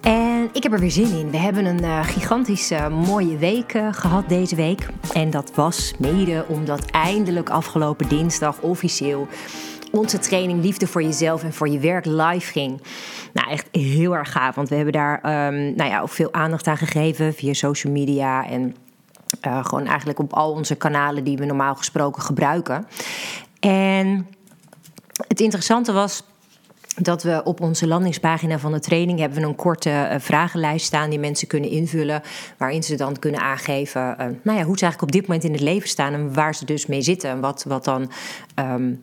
En ik heb er weer zin in. We hebben een uh, gigantische mooie week uh, gehad deze week. En dat was mede omdat eindelijk afgelopen dinsdag officieel onze training Liefde voor jezelf en voor je werk live ging. Nou, echt heel erg gaaf. Want we hebben daar um, nou ja, ook veel aandacht aan gegeven via social media en uh, gewoon eigenlijk op al onze kanalen die we normaal gesproken gebruiken. En het interessante was dat we op onze landingspagina van de training hebben we een korte uh, vragenlijst staan die mensen kunnen invullen, waarin ze dan kunnen aangeven, uh, nou ja, hoe ze eigenlijk op dit moment in het leven staan en waar ze dus mee zitten en wat, wat dan um,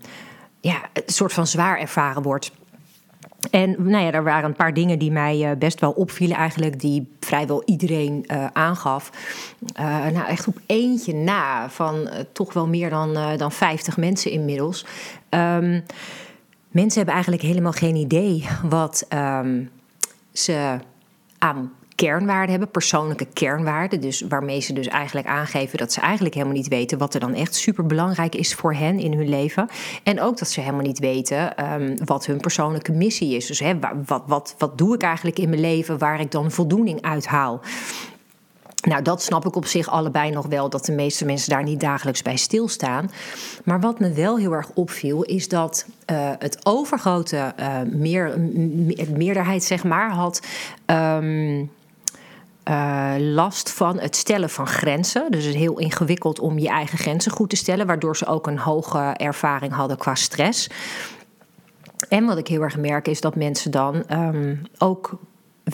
ja, een soort van zwaar ervaren wordt. En nou ja, er waren een paar dingen die mij uh, best wel opvielen, eigenlijk, die vrijwel iedereen aangaf. Nou, echt op eentje na, van toch wel meer dan, dan 50 mensen inmiddels. Um, mensen hebben eigenlijk helemaal geen idee wat um, ze aan kernwaarden hebben, persoonlijke kernwaarden. Dus waarmee ze dus eigenlijk aangeven dat ze eigenlijk helemaal niet weten wat er dan echt super belangrijk is voor hen in hun leven. En ook dat ze helemaal niet weten um, wat hun persoonlijke missie is. Dus wat, wat, wat doe ik eigenlijk in mijn leven waar ik dan voldoening uit haal. Nou, dat snap ik op zich allebei nog wel, dat de meeste mensen daar niet dagelijks bij stilstaan. Maar wat me wel heel erg opviel, is dat uh, het overgrote uh, meer, meerderheid, zeg maar, had. Um, uh, last van het stellen van grenzen. Dus het heel ingewikkeld om je eigen grenzen goed te stellen, waardoor ze ook een hoge ervaring hadden qua stress. En wat ik heel erg merk is dat mensen dan um, ook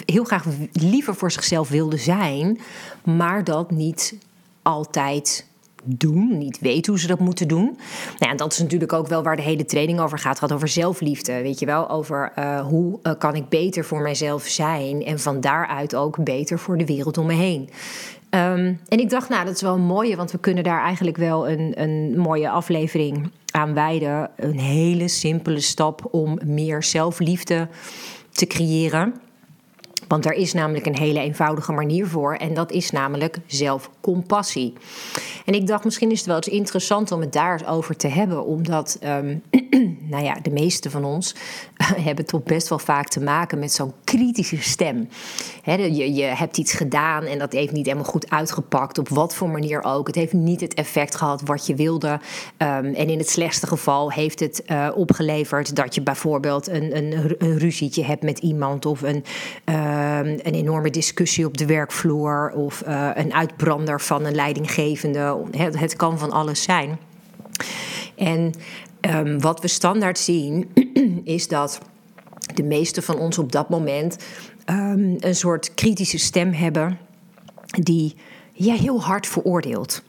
heel graag liever voor zichzelf wilden zijn, maar dat niet altijd doen, niet weten hoe ze dat moeten doen. Nou ja, dat is natuurlijk ook wel waar de hele training over gaat. Het gaat over zelfliefde, weet je wel, over uh, hoe uh, kan ik beter voor mijzelf zijn en van daaruit ook beter voor de wereld om me heen. Um, en ik dacht, nou, dat is wel een mooie, want we kunnen daar eigenlijk wel een, een mooie aflevering aan wijden. Een hele simpele stap om meer zelfliefde te creëren. Want er is namelijk een hele eenvoudige manier voor en dat is namelijk zelfcompassie. En ik dacht, misschien is het wel eens interessant om het daar over te hebben, omdat, um, nou ja, de meeste van ons hebben toch best wel vaak te maken met zo'n kritische stem. Je, je hebt iets gedaan en dat heeft niet helemaal goed uitgepakt, op wat voor manier ook. Het heeft niet het effect gehad wat je wilde. Um, en in het slechtste geval heeft het uh, opgeleverd dat je bijvoorbeeld een, een, een ruzietje hebt met iemand of een. Uh, een enorme discussie op de werkvloer of uh, een uitbrander van een leidinggevende. Het, het kan van alles zijn. En um, wat we standaard zien is dat de meeste van ons op dat moment um, een soort kritische stem hebben die ja, heel hard veroordeelt.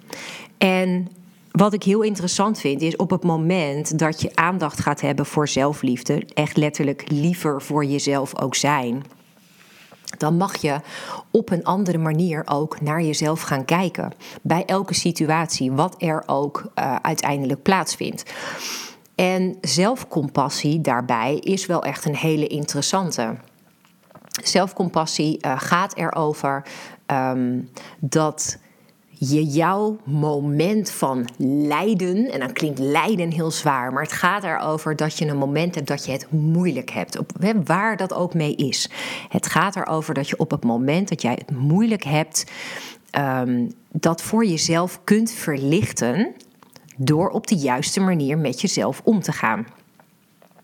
En wat ik heel interessant vind, is op het moment dat je aandacht gaat hebben voor zelfliefde, echt letterlijk liever voor jezelf ook zijn dan mag je op een andere manier ook naar jezelf gaan kijken. Bij elke situatie, wat er ook uh, uiteindelijk plaatsvindt. En zelfcompassie daarbij is wel echt een hele interessante. Zelfcompassie uh, gaat erover um, dat je jouw moment van lijden, en dan klinkt lijden heel zwaar, maar het gaat erover dat je een moment hebt dat je het moeilijk hebt, op, waar dat ook mee is. Het gaat erover dat je op het moment dat jij het moeilijk hebt, um, dat voor jezelf kunt verlichten door op de juiste manier met jezelf om te gaan.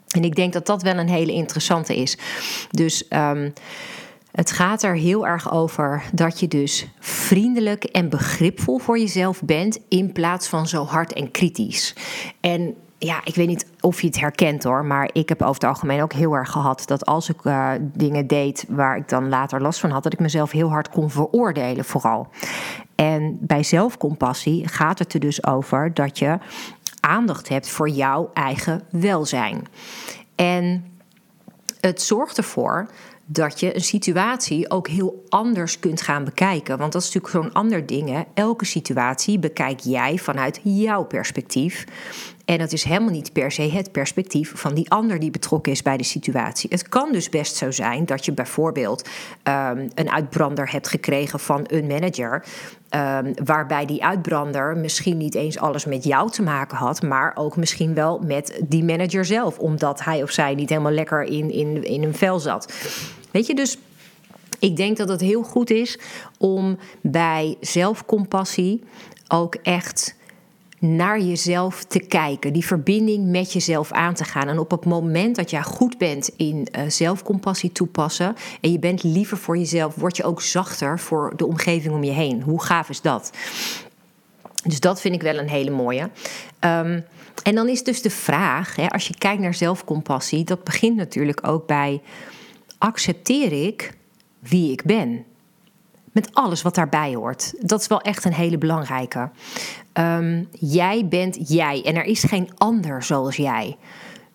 En ik denk dat dat wel een hele interessante is. Dus. Um, het gaat er heel erg over dat je dus vriendelijk en begripvol voor jezelf bent in plaats van zo hard en kritisch. En ja, ik weet niet of je het herkent hoor, maar ik heb over het algemeen ook heel erg gehad dat als ik uh, dingen deed waar ik dan later last van had, dat ik mezelf heel hard kon veroordelen, vooral. En bij zelfcompassie gaat het er dus over dat je aandacht hebt voor jouw eigen welzijn. En het zorgt ervoor dat je een situatie ook heel anders kunt gaan bekijken. Want dat is natuurlijk zo'n ander ding. Hè? Elke situatie bekijk jij vanuit jouw perspectief. En dat is helemaal niet per se het perspectief van die ander die betrokken is bij de situatie. Het kan dus best zo zijn dat je bijvoorbeeld um, een uitbrander hebt gekregen van een manager. Um, waarbij die uitbrander misschien niet eens alles met jou te maken had, maar ook misschien wel met die manager zelf, omdat hij of zij niet helemaal lekker in, in, in een vel zat. Weet je, dus ik denk dat het heel goed is om bij zelfcompassie ook echt naar jezelf te kijken, die verbinding met jezelf aan te gaan. En op het moment dat jij goed bent in uh, zelfcompassie toepassen en je bent liever voor jezelf, word je ook zachter voor de omgeving om je heen. Hoe gaaf is dat? Dus dat vind ik wel een hele mooie. Um, en dan is dus de vraag, hè, als je kijkt naar zelfcompassie, dat begint natuurlijk ook bij accepteer ik wie ik ben? Met alles wat daarbij hoort. Dat is wel echt een hele belangrijke. Um, jij bent jij en er is geen ander zoals jij.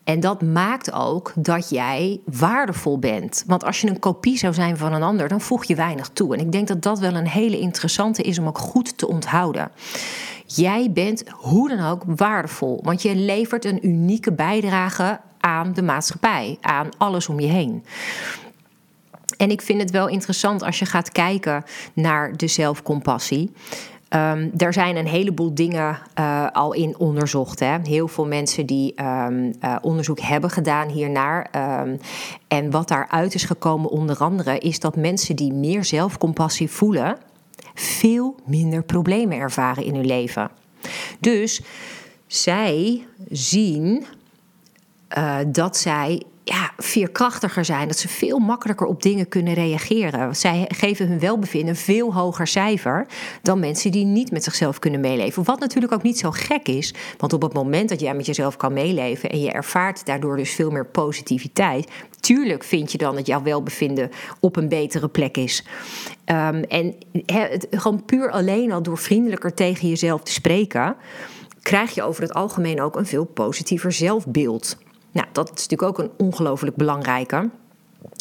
En dat maakt ook dat jij waardevol bent. Want als je een kopie zou zijn van een ander, dan voeg je weinig toe. En ik denk dat dat wel een hele interessante is om ook goed te onthouden. Jij bent hoe dan ook waardevol, want je levert een unieke bijdrage de maatschappij, aan alles om je heen. En ik vind het wel interessant als je gaat kijken naar de zelfcompassie. Um, er zijn een heleboel dingen uh, al in onderzocht. Hè. Heel veel mensen die um, uh, onderzoek hebben gedaan hiernaar. Um, en wat daaruit is gekomen, onder andere, is dat mensen die meer zelfcompassie voelen, veel minder problemen ervaren in hun leven. Dus zij zien uh, dat zij ja, veerkrachtiger zijn. Dat ze veel makkelijker op dingen kunnen reageren. Zij geven hun welbevinden een veel hoger cijfer dan mensen die niet met zichzelf kunnen meeleven. Wat natuurlijk ook niet zo gek is, want op het moment dat jij met jezelf kan meeleven en je ervaart daardoor dus veel meer positiviteit, tuurlijk vind je dan dat jouw welbevinden op een betere plek is. Um, en het, gewoon puur alleen al door vriendelijker tegen jezelf te spreken, krijg je over het algemeen ook een veel positiever zelfbeeld. Nou, dat is natuurlijk ook een ongelooflijk belangrijke.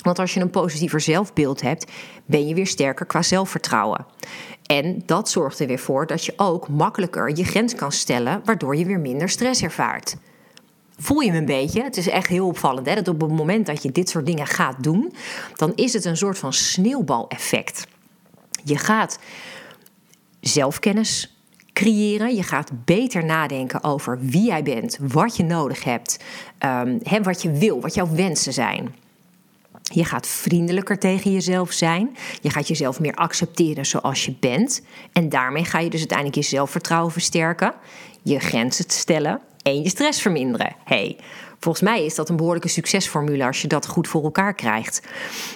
Want als je een positiever zelfbeeld hebt, ben je weer sterker qua zelfvertrouwen. En dat zorgt er weer voor dat je ook makkelijker je grens kan stellen, waardoor je weer minder stress ervaart. Voel je me een beetje? Het is echt heel opvallend hè? dat op het moment dat je dit soort dingen gaat doen, dan is het een soort van sneeuwbaleffect. Je gaat zelfkennis creëren. Je gaat beter nadenken over wie jij bent, wat je nodig hebt, um, wat je wil, wat jouw wensen zijn. Je gaat vriendelijker tegen jezelf zijn. Je gaat jezelf meer accepteren zoals je bent. En daarmee ga je dus uiteindelijk je zelfvertrouwen versterken, je grenzen stellen en je stress verminderen. Hey, Volgens mij is dat een behoorlijke succesformule als je dat goed voor elkaar krijgt.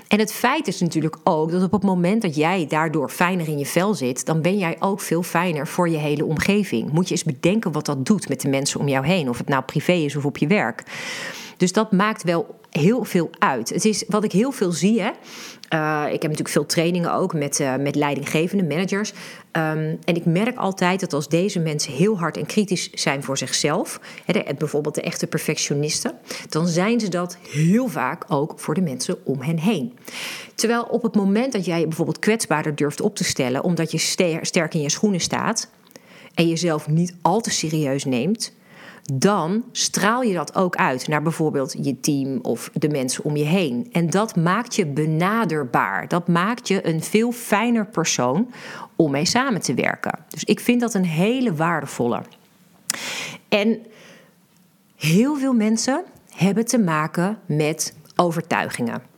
En het feit is natuurlijk ook dat op het moment dat jij daardoor fijner in je vel zit, dan ben jij ook veel fijner voor je hele omgeving. Moet je eens bedenken wat dat doet met de mensen om jou heen, of het nou privé is of op je werk. Dus dat maakt wel heel veel uit. Het is wat ik heel veel zie. Hè. Uh, ik heb natuurlijk veel trainingen ook met, uh, met leidinggevende managers. Um, en ik merk altijd dat als deze mensen heel hard en kritisch zijn voor zichzelf, hè, bijvoorbeeld de echte perfectionisten, dan zijn ze dat heel vaak ook voor de mensen om hen heen. Terwijl op het moment dat jij je bijvoorbeeld kwetsbaarder durft op te stellen, omdat je sterk in je schoenen staat en jezelf niet al te serieus neemt, dan straal je dat ook uit naar bijvoorbeeld je team of de mensen om je heen. En dat maakt je benaderbaar. Dat maakt je een veel fijner persoon om mee samen te werken. Dus ik vind dat een hele waardevolle. En heel veel mensen hebben te maken met overtuigingen.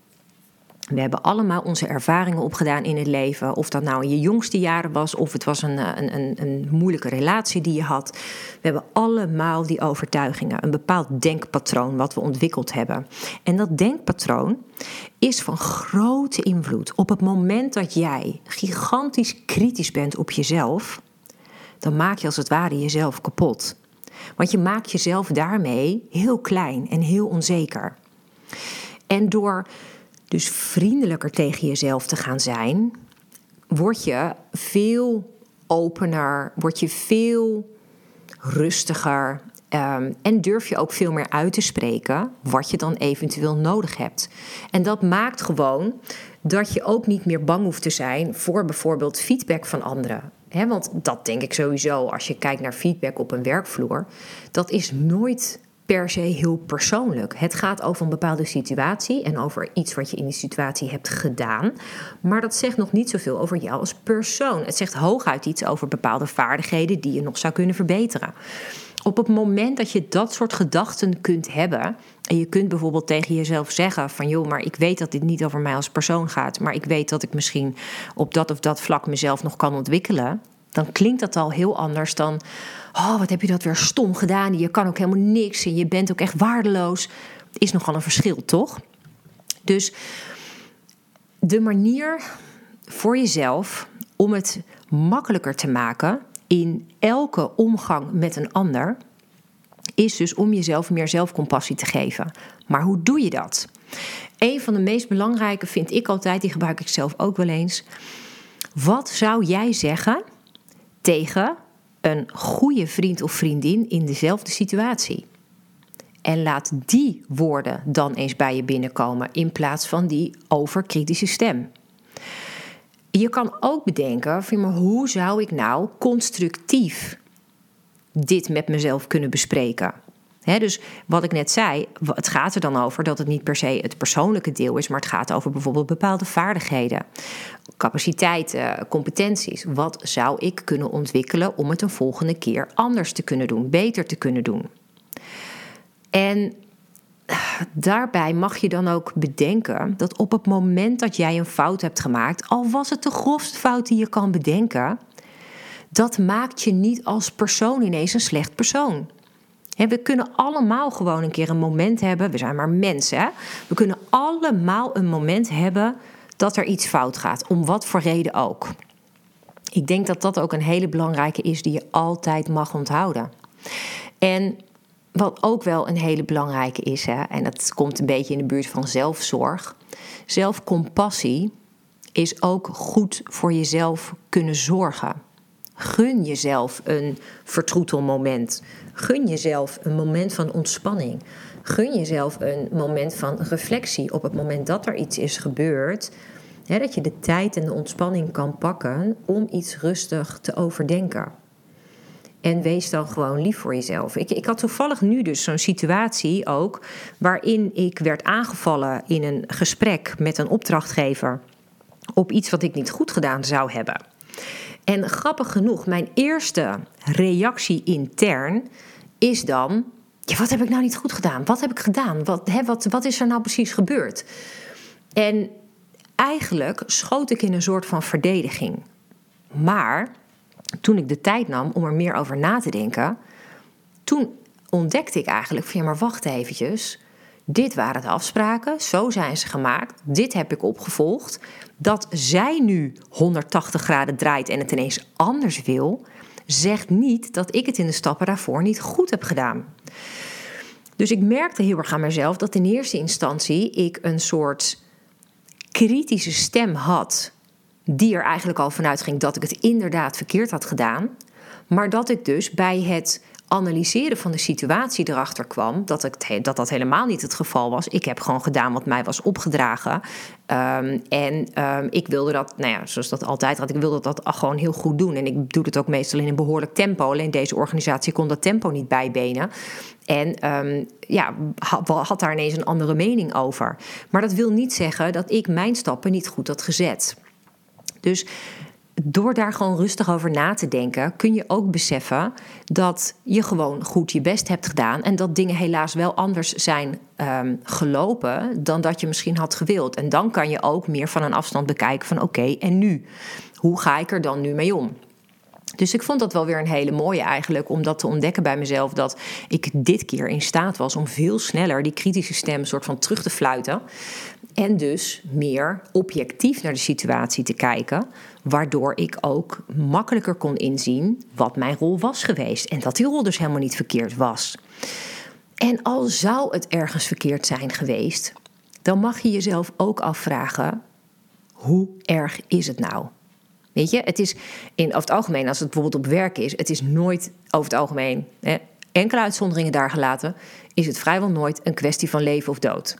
We hebben allemaal onze ervaringen opgedaan in het leven. Of dat nou in je jongste jaren was, of het was een, een, een, een, moeilijke relatie die je had. We hebben allemaal die overtuigingen, een bepaald denkpatroon wat we ontwikkeld hebben. En dat denkpatroon is van grote invloed. Op het moment dat jij gigantisch kritisch bent op jezelf, dan maak je als het ware jezelf kapot. Want je maakt jezelf daarmee heel klein en heel onzeker. En door dus vriendelijker tegen jezelf te gaan zijn, word je veel opener, word je veel rustiger Ehm, en durf je ook veel meer uit te spreken wat je dan eventueel nodig hebt. En dat maakt gewoon dat je ook niet meer bang hoeft te zijn voor bijvoorbeeld feedback van anderen. want dat denk ik sowieso als je kijkt naar feedback op een werkvloer. Dat is nooit per se heel persoonlijk. Het gaat over een bepaalde situatie en over iets wat je in die situatie hebt gedaan. Maar dat zegt nog niet zoveel over jou als persoon. Het zegt hooguit iets over bepaalde vaardigheden die je nog zou kunnen verbeteren. Op het moment dat je dat soort gedachten kunt hebben. En je kunt bijvoorbeeld tegen jezelf zeggen: van joh, maar ik weet dat dit niet over mij als persoon gaat. Maar ik weet dat ik misschien op dat of dat vlak mezelf nog kan ontwikkelen. Dan klinkt dat al heel anders dan Oh, wat heb je dat weer stom gedaan? Je kan ook helemaal niks en je bent ook echt waardeloos. Is nogal een verschil, toch? Dus de manier voor jezelf om het makkelijker te maken in elke omgang met een ander, is dus om jezelf meer zelfcompassie te geven. Maar hoe doe je dat? Een van de meest belangrijke vind ik altijd, die gebruik ik zelf ook wel eens. Wat zou jij zeggen tegen een goede vriend of vriendin in dezelfde situatie. En laat die woorden dan eens bij je binnenkomen in plaats van die overkritische stem. Je kan ook bedenken, maar hoe zou ik nou constructief dit met mezelf kunnen bespreken? Dus wat ik net zei, het gaat er dan over dat het niet per se het persoonlijke deel is, maar het gaat over bijvoorbeeld bepaalde vaardigheden, capaciteiten, competenties. Wat zou ik kunnen ontwikkelen om het een volgende keer anders te kunnen doen, beter te kunnen doen? En daarbij mag je dan ook bedenken dat op het moment dat jij een fout hebt gemaakt, al was het de grofste fout die je kan bedenken, dat maakt je niet als persoon ineens een slecht persoon we kunnen allemaal gewoon een keer een moment hebben. We zijn maar mensen. Hè? We kunnen allemaal een moment hebben dat er iets fout gaat. Om wat voor reden ook. Ik denk dat dat ook een hele belangrijke is die je altijd mag onthouden. En wat ook wel een hele belangrijke is, hè, en dat komt een beetje in de buurt van zelfzorg. Zelfcompassie is ook goed voor jezelf kunnen zorgen. Gun jezelf een vertroetelmoment. Gun jezelf een moment van ontspanning. Gun jezelf een moment van reflectie op het moment dat er iets is gebeurd. Hè, dat je de tijd en de ontspanning kan pakken om iets rustig te overdenken. En wees dan gewoon lief voor jezelf. Ik, ik had toevallig nu dus zo'n situatie ook. waarin ik werd aangevallen in een gesprek met een opdrachtgever. op iets wat ik niet goed gedaan zou hebben. En grappig genoeg, mijn eerste reactie intern is dan: wat heb ik nou niet goed gedaan? Wat heb ik gedaan? Wat, hè, wat, is er nou precies gebeurd? En eigenlijk schoot ik in een soort van verdediging. Maar toen ik de tijd nam om er meer over na te denken, toen ontdekte ik eigenlijk ja, maar wacht eventjes. Dit waren de afspraken, zo zijn ze gemaakt, dit heb ik opgevolgd. Dat zij nu 180 graden draait en het ineens anders wil, zegt niet dat ik het in de stappen daarvoor niet goed heb gedaan. Dus ik merkte heel erg aan mezelf dat in eerste instantie ik een soort kritische stem had, die er eigenlijk al vanuit ging dat ik het inderdaad verkeerd had gedaan. Maar dat ik dus bij het analyseren van de situatie erachter kwam dat, ik, dat dat helemaal niet het geval was. Ik heb gewoon gedaan wat mij was opgedragen. Ehm, en um, ik wilde dat, nou ja, zoals dat altijd gaat, ik wilde dat gewoon heel goed doen. En ik doe het ook meestal in een behoorlijk tempo. Alleen deze organisatie kon dat tempo niet bijbenen. En um, ja, had, had daar ineens een andere mening over. Maar dat wil niet zeggen dat ik mijn stappen niet goed had gezet. Dus door daar gewoon rustig over na te denken, kun je ook beseffen dat je gewoon goed je best hebt gedaan. En dat dingen helaas wel anders zijn um, gelopen dan dat je misschien had gewild. En dan kan je ook meer van een afstand bekijken van oké, en nu? Hoe ga ik er dan nu mee om? Dus ik vond dat wel weer een hele mooie eigenlijk, om dat te ontdekken bij mezelf. Dat ik dit keer in staat was om veel sneller die kritische stem soort van terug te fluiten. En dus meer objectief naar de situatie te kijken. Waardoor ik ook makkelijker kon inzien wat mijn rol was geweest. En dat die rol dus helemaal niet verkeerd was. En al zou het ergens verkeerd zijn geweest, dan mag je jezelf ook afvragen: hoe erg is het nou? Weet je, het is in, over het algemeen, als het bijvoorbeeld op werk is, het is nooit over het algemeen hè, enkele uitzonderingen daar gelaten, is het vrijwel nooit een kwestie van leven of dood.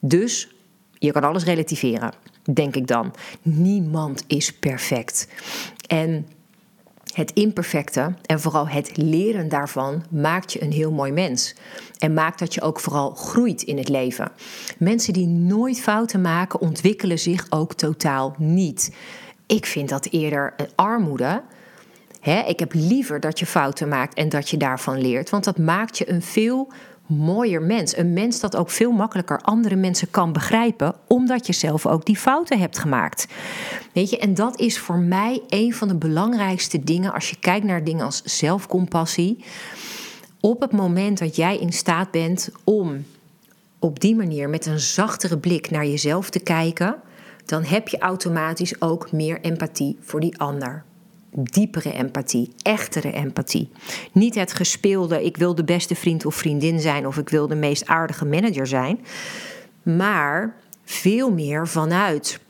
Dus je kan alles relativeren, denk ik dan. Niemand is perfect. En het imperfecte en vooral het leren daarvan maakt je een heel mooi mens. En maakt dat je ook vooral groeit in het leven. Mensen die nooit fouten maken, ontwikkelen zich ook totaal niet. Ik vind dat eerder een armoede. ik heb liever dat je fouten maakt en dat je daarvan leert, want dat maakt je een veel mooier mens. Een mens dat ook veel makkelijker andere mensen kan begrijpen, omdat je zelf ook die fouten hebt gemaakt. Weet je, en dat is voor mij een van de belangrijkste dingen als je kijkt naar dingen als zelfcompassie. Op het moment dat jij in staat bent om op die manier met een zachtere blik naar jezelf te kijken, dan heb je automatisch ook meer empathie voor die ander diepere empathie, echtere empathie. Niet het gespeelde, ik wil de beste vriend of vriendin zijn of ik wil de meest aardige manager zijn, maar veel meer vanuit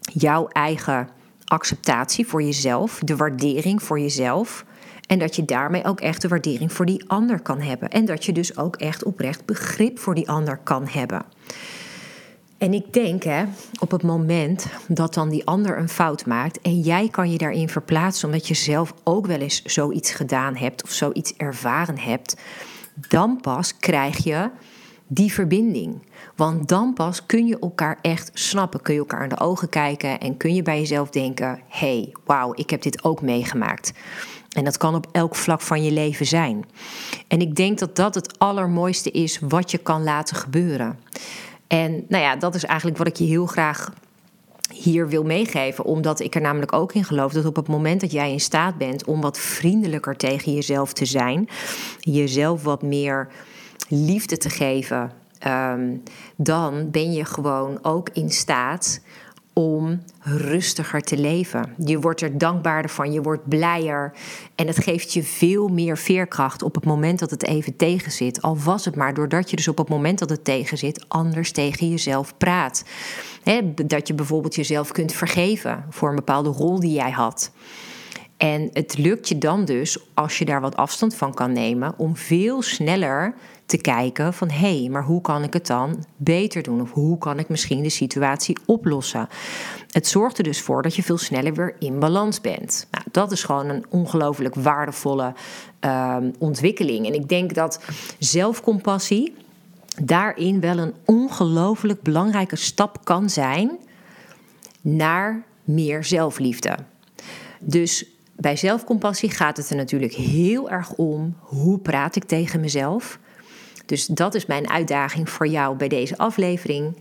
jouw eigen acceptatie voor jezelf, de waardering voor jezelf. En dat je daarmee ook echt de waardering voor die ander kan hebben. En dat je dus ook echt oprecht begrip voor die ander kan hebben. En ik denk, hè, op het moment dat dan die ander een fout maakt en jij kan je daarin verplaatsen omdat je zelf ook wel eens zoiets gedaan hebt of zoiets ervaren hebt, dan pas krijg je die verbinding. Want dan pas kun je elkaar echt snappen, kun je elkaar in de ogen kijken en kun je bij jezelf denken: hey, wauw, ik heb dit ook meegemaakt. En dat kan op elk vlak van je leven zijn. En ik denk dat dat het allermooiste is wat je kan laten gebeuren. En nou ja, dat is eigenlijk wat ik je heel graag hier wil meegeven, omdat ik er namelijk ook in geloof dat op het moment dat jij in staat bent om wat vriendelijker tegen jezelf te zijn, jezelf wat meer liefde te geven, ehm, dan ben je gewoon ook in staat om rustiger te leven. Je wordt er dankbaarder van, je wordt blijer en het geeft je veel meer veerkracht op het moment dat het even tegen zit. Al was het maar doordat je dus op het moment dat het tegen zit anders tegen jezelf praat. dat je bijvoorbeeld jezelf kunt vergeven voor een bepaalde rol die jij had. En het lukt je dan dus, als je daar wat afstand van kan nemen, om veel sneller te kijken van hé, hey, maar hoe kan ik het dan beter doen? Of hoe kan ik misschien de situatie oplossen? Het zorgt er dus voor dat je veel sneller weer in balans bent. Nou, dat is gewoon een ongelooflijk waardevolle ehm, ontwikkeling. En ik denk dat zelfcompassie daarin wel een ongelooflijk belangrijke stap kan zijn naar meer zelfliefde. Dus bij zelfcompassie gaat het er natuurlijk heel erg om hoe praat ik tegen mezelf. Dus dat is mijn uitdaging voor jou bij deze aflevering.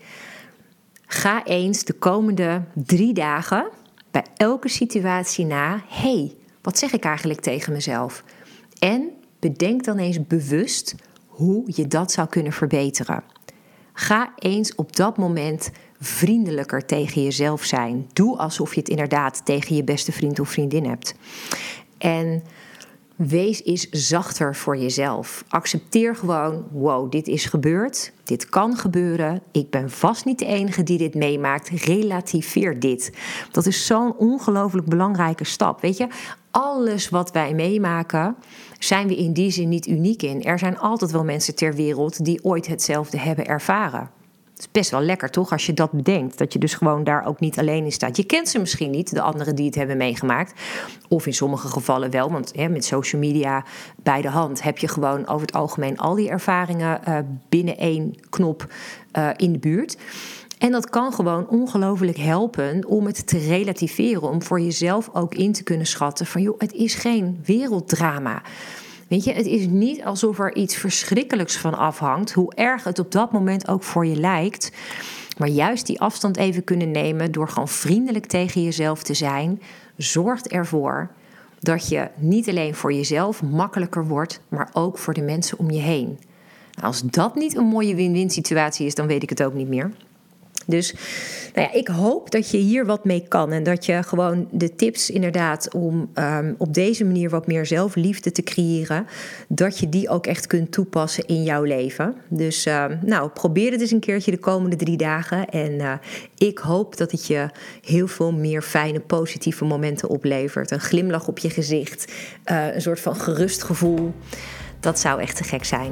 Ga eens de komende drie dagen bij elke situatie na: hey, wat zeg ik eigenlijk tegen mezelf? En bedenk dan eens bewust hoe je dat zou kunnen verbeteren. Ga eens op dat moment vriendelijker tegen jezelf zijn. Doe alsof je het inderdaad tegen je beste vriend of vriendin hebt. En wees eens zachter voor jezelf. Accepteer gewoon: wow, dit is gebeurd. Dit kan gebeuren. Ik ben vast niet de enige die dit meemaakt. Relativeer dit. Dat is zo'n ongelooflijk belangrijke stap. Weet je, alles wat wij meemaken, zijn we in die zin niet uniek in. Er zijn altijd wel mensen ter wereld die ooit hetzelfde hebben ervaren is best wel lekker, toch? Als je dat bedenkt. Dat je dus gewoon daar ook niet alleen in staat. Je kent ze misschien niet, de anderen die het hebben meegemaakt. Of in sommige gevallen wel. Want hè, met social media bij de hand heb je gewoon over het algemeen al die ervaringen uh, binnen één knop uh, in de buurt. En dat kan gewoon ongelooflijk helpen om het te relativeren. Om voor jezelf ook in te kunnen schatten van joh, het is geen werelddrama. Weet je, het is niet alsof er iets verschrikkelijks van afhangt, hoe erg het op dat moment ook voor je lijkt. Maar juist die afstand even kunnen nemen door gewoon vriendelijk tegen jezelf te zijn, zorgt ervoor dat je niet alleen voor jezelf makkelijker wordt, maar ook voor de mensen om je heen. Als dat niet een mooie win-win situatie is, dan weet ik het ook niet meer. Dus nou ja, ik hoop dat je hier wat mee kan. En dat je gewoon de tips inderdaad om um, op deze manier wat meer zelfliefde te creëren. Dat je die ook echt kunt toepassen in jouw leven. Dus uh, nou, probeer het eens een keertje de komende drie dagen. En uh, ik hoop dat het je heel veel meer fijne, positieve momenten oplevert. Een glimlach op je gezicht. Uh, een soort van gerust gevoel Dat zou echt te gek zijn.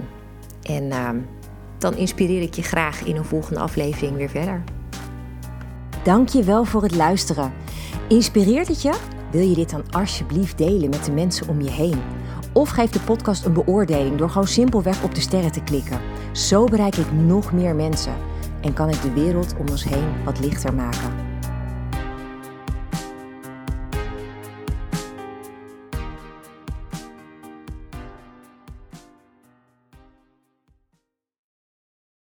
En ehm, dan inspireer ik je graag in een volgende aflevering weer verder. Dank je wel voor het luisteren. Inspireert het je? Wil je dit dan alsjeblieft delen met de mensen om je heen? Of geef de podcast een beoordeling door gewoon simpelweg op de sterren te klikken. Zo bereik ik nog meer mensen en kan ik de wereld om ons heen wat lichter maken.